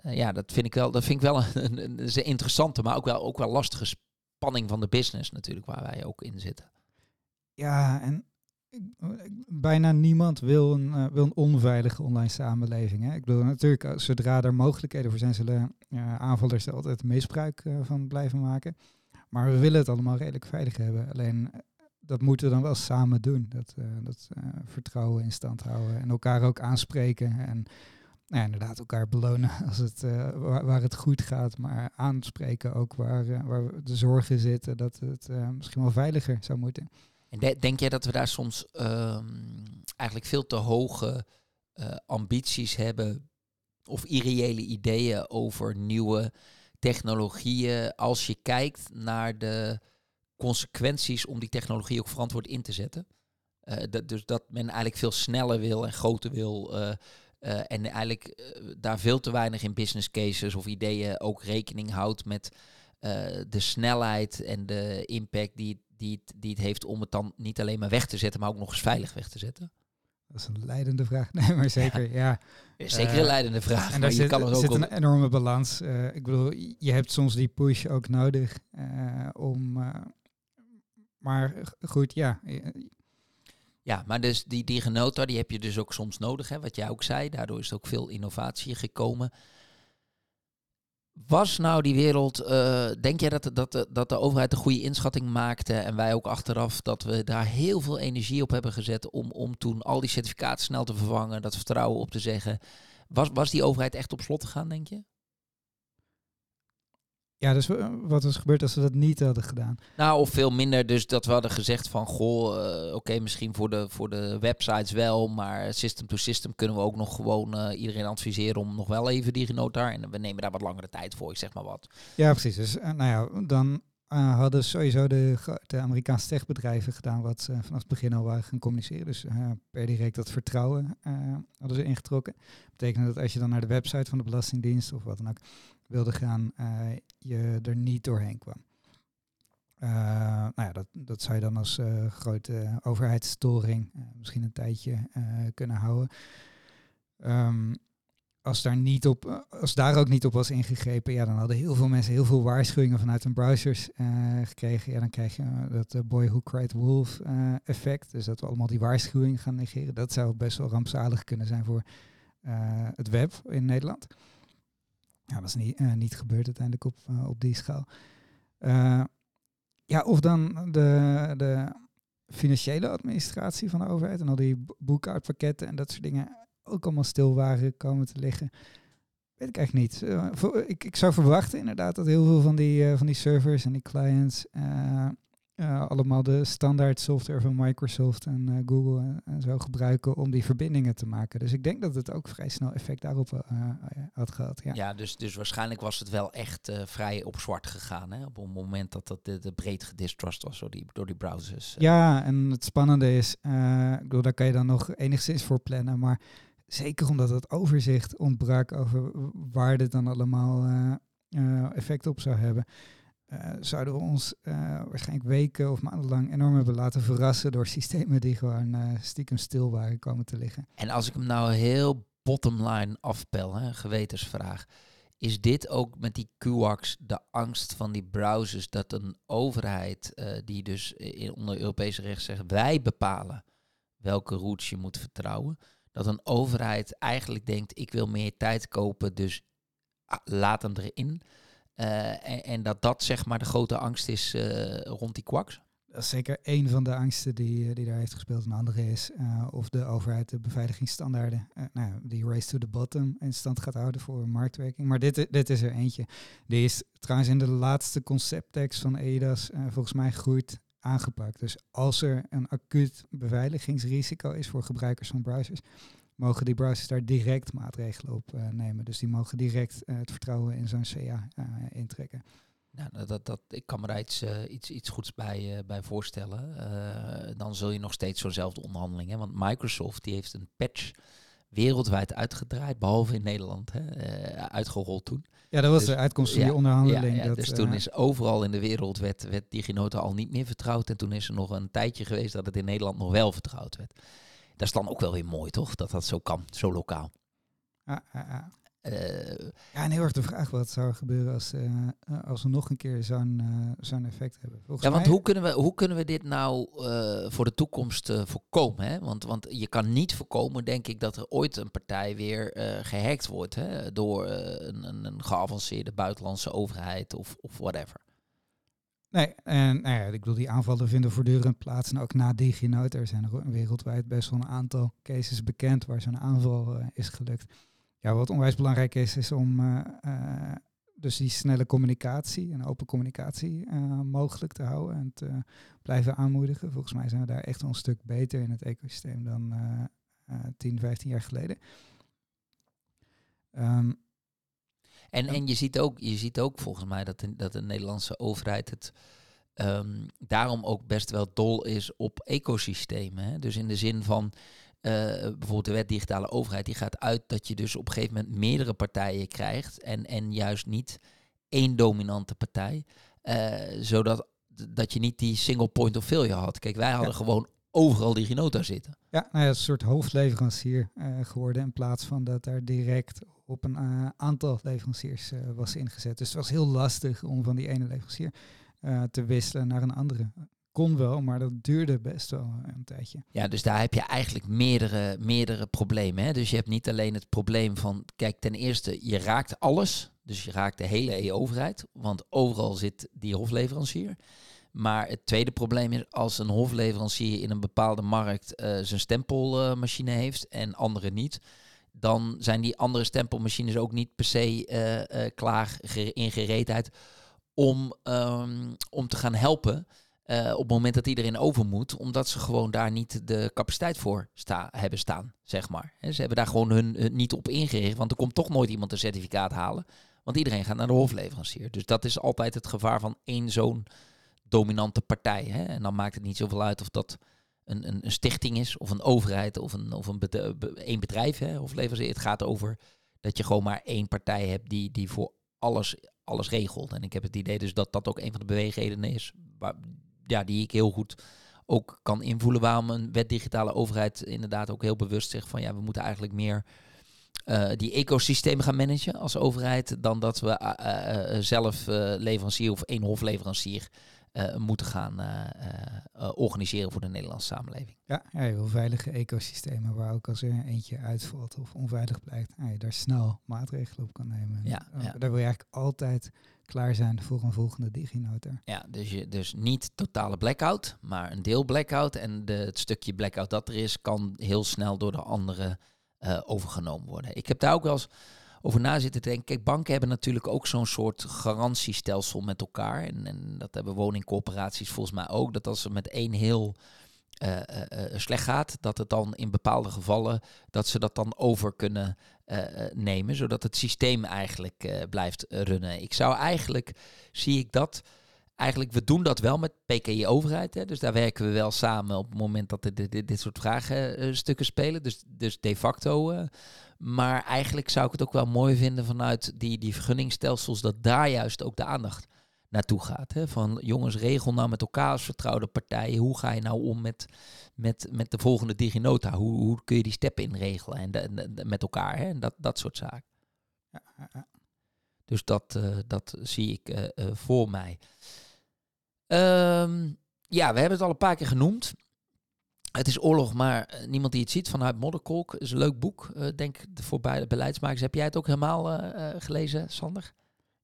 Speaker 1: Uh, ja, dat vind ik wel, dat vind ik wel een, een, interessante, maar ook wel, ook wel lastige spanning van de business natuurlijk, waar wij ook in zitten.
Speaker 2: Ja, en bijna niemand wil een, uh, wil een onveilige online samenleving. Hè? Ik bedoel, natuurlijk, uh, zodra er mogelijkheden voor zijn, zullen aanvallers er altijd misbruik van blijven maken. Maar we willen het allemaal redelijk veilig hebben. Alleen dat moeten we dan wel samen doen. Dat, dat vertrouwen in stand houden en elkaar ook aanspreken. En nou inderdaad elkaar belonen *laughs* als het, uh, waar, het goed gaat, maar aanspreken ook waar, uh, waar de zorgen zitten, dat het uh, misschien wel veiliger zou moeten.
Speaker 1: En de, denk jij dat we daar soms um, eigenlijk veel te hoge ambities hebben of irreële ideeën over nieuwe technologieën als je kijkt naar de consequenties om die technologie ook verantwoord in te zetten? dus dat men eigenlijk veel sneller wil en groter wil uh, en eigenlijk uh, daar veel te weinig in business cases of ideeën ook rekening houdt met uh, de snelheid en de impact die, die, die het heeft om het dan niet alleen maar weg te zetten, maar ook nog eens veilig weg te zetten?
Speaker 2: Dat is een leidende vraag. *laughs* Nee, maar zeker, ja.
Speaker 1: ja. Zeker een leidende vraag.
Speaker 2: En daar zit, kan er zit een enorme balans. ik bedoel, je hebt soms die push ook nodig om... maar goed, ja,
Speaker 1: ja, maar dus die, die genota, die heb je dus ook soms nodig, hè, wat jij ook zei. Daardoor is er ook veel innovatie gekomen. Was nou die wereld, uh, denk jij dat, dat, dat de overheid een goede inschatting maakte en wij ook achteraf dat we daar heel veel energie op hebben gezet om, om toen al die certificaten snel te vervangen, dat vertrouwen op te zeggen. Was, was die overheid echt op slot gegaan, denk je?
Speaker 2: Ja, dus wa- wat was gebeurd als we dat niet hadden gedaan?
Speaker 1: Nou, of veel minder. Dus dat we hadden gezegd van, goh, eh, oké, misschien voor de, voor de websites wel, maar system to system kunnen we ook nog gewoon eh, iedereen adviseren om nog wel even DigiNotar. En we nemen daar wat langere tijd voor, ik zeg maar wat.
Speaker 2: Ja, precies. Dus eh, nou ja, dan eh, hadden sowieso de, grote Amerikaanse techbedrijven gedaan wat ze vanaf het begin al waren gaan communiceren. Dus eh, per direct dat vertrouwen eh, hadden ze ingetrokken. betekent dat als je dan naar de website van de Belastingdienst of wat dan ook wilde gaan, eh, je er niet doorheen kwam. Eh, nou ja, dat, dat zou je dan als eh, grote overheidsstoring eh, misschien een tijdje kunnen houden. Ehm, als daar, niet op, als daar ook niet op was ingegrepen, ja, dan hadden heel veel mensen heel veel waarschuwingen vanuit hun browsers gekregen. Ja, dan krijg je dat Boy Who Cried Wolf effect. Dus dat we allemaal die waarschuwingen gaan negeren. Dat zou best wel rampzalig kunnen zijn voor het web in Nederland. Ja, dat is niet, eh, niet gebeurd uiteindelijk op, eh, op die schaal. Eh, ja, of dan de, de financiële administratie van de overheid en al die bo- boekhoudpakketten en dat soort dingen ook allemaal stil waren komen te liggen. Weet ik eigenlijk niet. Ik, ik zou verwachten inderdaad dat heel veel van die, van die servers en die clients eh, allemaal de standaard software van Microsoft en eh, Google en, en zo gebruiken om die verbindingen te maken. Dus ik denk dat het ook vrij snel effect daarop eh, had gehad. Ja.
Speaker 1: Ja, dus, dus waarschijnlijk was het wel echt vrij op zwart gegaan. Hè? Op het moment dat dat de, de breed gedistrust was door die, door die browsers.
Speaker 2: Ja, en het spannende is, ik bedoel, daar kan je dan nog enigszins voor plannen, maar zeker omdat het overzicht ontbrak over waar dit dan allemaal effect op zou hebben, eh, zouden we ons eh, waarschijnlijk weken of maandenlang enorm hebben laten verrassen door systemen die gewoon eh, stiekem stil waren komen te liggen.
Speaker 1: En als ik hem nou heel bottom line afpel, hè, gewetensvraag. Is dit ook met die QAX de angst van die browsers dat een overheid die dus in, onder Europese recht zegt wij bepalen welke routes je moet vertrouwen, dat een overheid eigenlijk denkt ik wil meer tijd kopen, dus ah, laat hem erin. Eh, en, en dat dat zeg maar de grote angst is eh, rond die kwaks.
Speaker 2: Dat is zeker één van de angsten die, eh, die daar heeft gespeeld. Een andere is of de overheid de beveiligingsstandaarden, nou, die race to the bottom, in stand gaat houden voor marktwerking. Maar dit, dit is er eentje. Die is trouwens in de laatste concepttekst van EDAS volgens mij goed aangepakt. Dus als er een acuut beveiligingsrisico is voor gebruikers van browsers, mogen die browsers daar direct maatregelen op eh, nemen. Dus die mogen direct eh, het vertrouwen in zo'n CA eh, intrekken.
Speaker 1: Nou, dat, dat, ik kan me daar iets, iets, iets goeds bij, bij voorstellen. Dan zul je nog steeds zo'nzelfde onderhandeling. Hè? Want Microsoft die heeft een patch wereldwijd uitgedraaid, behalve in Nederland, hè, uitgerold toen.
Speaker 2: Ja, dat was
Speaker 1: Dus-
Speaker 2: de uitkomst van
Speaker 1: ja,
Speaker 2: die onderhandeling.
Speaker 1: Ja, ja,
Speaker 2: dat,
Speaker 1: dus toen is overal in de wereld werd, werd DigiNotar al niet meer vertrouwd. En toen is er nog een tijdje geweest dat het in Nederland nog wel vertrouwd werd. Dat is dan ook wel weer mooi, toch? Dat dat zo kan, zo lokaal.
Speaker 2: ja, ja, ja.
Speaker 1: Eh,
Speaker 2: Ja, en heel erg de vraag wat zou er gebeuren als, eh, eh, als we nog een keer zo'n zo'n effect hebben. Volgens
Speaker 1: Ja, want
Speaker 2: mij-
Speaker 1: hoe kunnen we, hoe kunnen we dit nou voor de toekomst voorkomen? Hè? Want, want je kan niet voorkomen, denk ik, dat er ooit een partij weer eh, gehackt wordt hè? door een, een, een geavanceerde buitenlandse overheid of, of whatever.
Speaker 2: Nee, en nou ja, ik bedoel, die aanvallen vinden voortdurend plaats. En ook na DigiNote, er zijn er wereldwijd best wel een aantal cases bekend waar zo'n aanval eh, is gelukt. Ja, wat onwijs belangrijk is, is om eh, eh, dus die snelle communicatie en open communicatie mogelijk te houden en te blijven aanmoedigen. Volgens mij zijn we daar echt een stuk beter in het ecosysteem dan eh eh 10, 15 jaar geleden. Ehm,
Speaker 1: En,
Speaker 2: Ja.
Speaker 1: en je, ziet ook, je ziet ook volgens mij dat de, dat de Nederlandse overheid het ehm, daarom ook best wel dol is op ecosystemen. Hè? Dus in de zin van eh, bijvoorbeeld de wet digitale overheid, die gaat uit dat je dus op een gegeven moment meerdere partijen krijgt en, en juist niet één dominante partij. eh, zodat dat je niet die single point of failure had. Kijk, wij hadden
Speaker 2: Ja.
Speaker 1: gewoon overal DigiNotar zitten.
Speaker 2: Ja, nou ja, een soort hoofdleverancier eh, geworden in plaats van dat daar direct op een eh, aantal leveranciers eh, was ingezet. Dus het was heel lastig om van die ene leverancier eh, te wisselen naar een andere. Kon wel, maar dat duurde best wel een tijdje.
Speaker 1: Ja, dus daar heb je eigenlijk meerdere, meerdere problemen. Hè? Dus je hebt niet alleen het probleem van, kijk, ten eerste, je raakt alles. Dus je raakt de hele e-overheid, want overal zit die hofleverancier. Maar het tweede probleem is, als een hofleverancier in een bepaalde markt zijn stempelmachine heeft en andere niet, dan zijn die andere stempelmachines ook niet per se eh, eh, klaar in gereedheid om, ehm, om te gaan helpen. op het moment dat iedereen over moet, omdat ze gewoon daar niet de capaciteit voor sta hebben staan, zeg maar. ze hebben daar gewoon hun, niet op ingericht, want er komt toch nooit iemand een certificaat halen. Want iedereen gaat naar de hofleverancier. Dus dat is altijd het gevaar van één zo'n dominante partij. En dan maakt het niet zoveel uit of dat een, een, een stichting is, of een overheid, of een, of een bedrijf, één bedrijf, hè, hofleverancier. Het gaat over dat je gewoon maar één partij hebt die, die voor alles, alles regelt. En ik heb het idee dus dat dat ook een van de beweegredenen is, waar, ja, die ik heel goed ook kan invoelen waarom een wet digitale overheid inderdaad ook heel bewust zegt van ja, we moeten eigenlijk meer uh, die ecosystemen gaan managen als overheid, dan dat we uh, uh, zelf leverancier of één hofleverancier moeten gaan organiseren voor de Nederlandse samenleving.
Speaker 2: Ja, ja, heel veilige ecosystemen waar ook als er eentje uitvalt of onveilig blijkt, ja, je daar snel maatregelen op kan nemen.
Speaker 1: Ja, ja.
Speaker 2: Daar wil je eigenlijk altijd klaar zijn voor een volgende diginoter.
Speaker 1: Ja, dus, je, dus niet totale blackout, maar een deel blackout. En de, het stukje blackout dat er is, kan heel snel door de andere uh, overgenomen worden. Ik heb daar ook wel eens over na zitten denken. Kijk, banken hebben natuurlijk ook zo'n soort garantiestelsel met elkaar. En, en, dat hebben woningcorporaties volgens mij ook. Dat als ze met één heel uh, uh, slecht gaat, dat het dan in bepaalde gevallen dat ze dat dan over kunnen nemen, zodat het systeem eigenlijk blijft runnen. Ik zou eigenlijk zie ik dat eigenlijk, we doen dat wel met PKI overheid. Hè, dus daar werken we wel samen op het moment dat er dit, dit, soort vraagstukken spelen. Dus, dus de facto. Maar eigenlijk zou ik het ook wel mooi vinden vanuit die, die vergunningstelsels, dat daar juist ook de aandacht naartoe gaat. Hè? Van jongens, regel nou met elkaar als vertrouwde partijen. Hoe ga je nou om met, met, met de volgende diginota? Hoe, hoe kun je die step inregelen en de, met elkaar? Hè? En dat, dat soort zaken. Ja, Dus dat, uh, dat zie ik uh, uh, voor mij. Um, ja, we hebben het al een paar keer genoemd. Het is oorlog, maar eh, niemand die het ziet vanuit Modderkolk. is een leuk boek, uh, denk ik, voor beide beleidsmakers. Heb jij het ook helemaal uh, gelezen, Sander?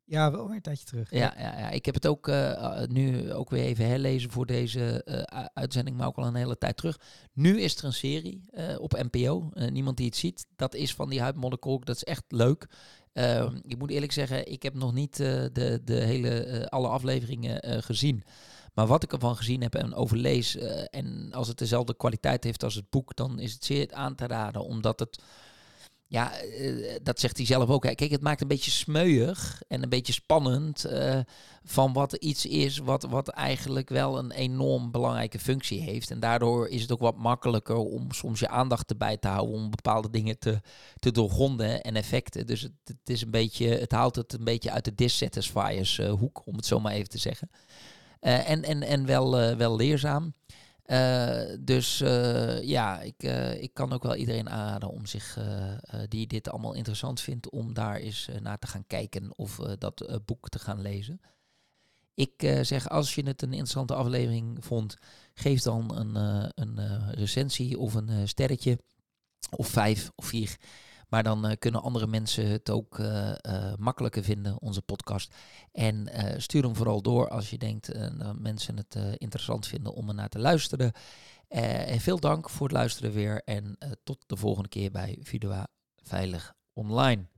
Speaker 2: Ja, wel weer een tijdje terug.
Speaker 1: Ja, ja, ja. ik heb het ook nu ook weer even herlezen voor deze uitzending, maar ook al een hele tijd terug. Nu is er een serie op NPO, niemand die het ziet. Dat is van die Huid Modderkolk, dat is echt leuk. Ehm, ik moet eerlijk zeggen, ik heb nog niet de, de hele, alle afleveringen gezien. Maar wat ik ervan gezien heb en overlees, en als het dezelfde kwaliteit heeft als het boek, dan is het zeer aan te raden. Omdat het ja, uh, dat zegt hij zelf ook. Kijk, het maakt een beetje smeuig en een beetje spannend uh, van wat iets is wat, wat eigenlijk wel een enorm belangrijke functie heeft. En daardoor is het ook wat makkelijker om soms je aandacht erbij te houden om bepaalde dingen te, te doorgronden en effecten. Dus het, is een beetje, het haalt het een beetje uit de dissatisfiers hoek, om het zo maar even te zeggen. En, en, en wel, wel leerzaam. Uh, dus ja, ik, ik kan ook wel iedereen aanraden om zich, die dit allemaal interessant vindt, om daar eens naar te gaan kijken of dat boek te gaan lezen. Ik zeg, als je het een interessante aflevering vond, geef dan een, een recensie of een sterretje, of vijf of vier. Maar dan uh, kunnen andere mensen het ook uh, uh, makkelijker vinden, onze podcast. En stuur hem vooral door als je denkt dat mensen het interessant vinden om er naar te luisteren. en veel dank voor het luisteren weer. En tot de volgende keer bij Vidua Veilig Online.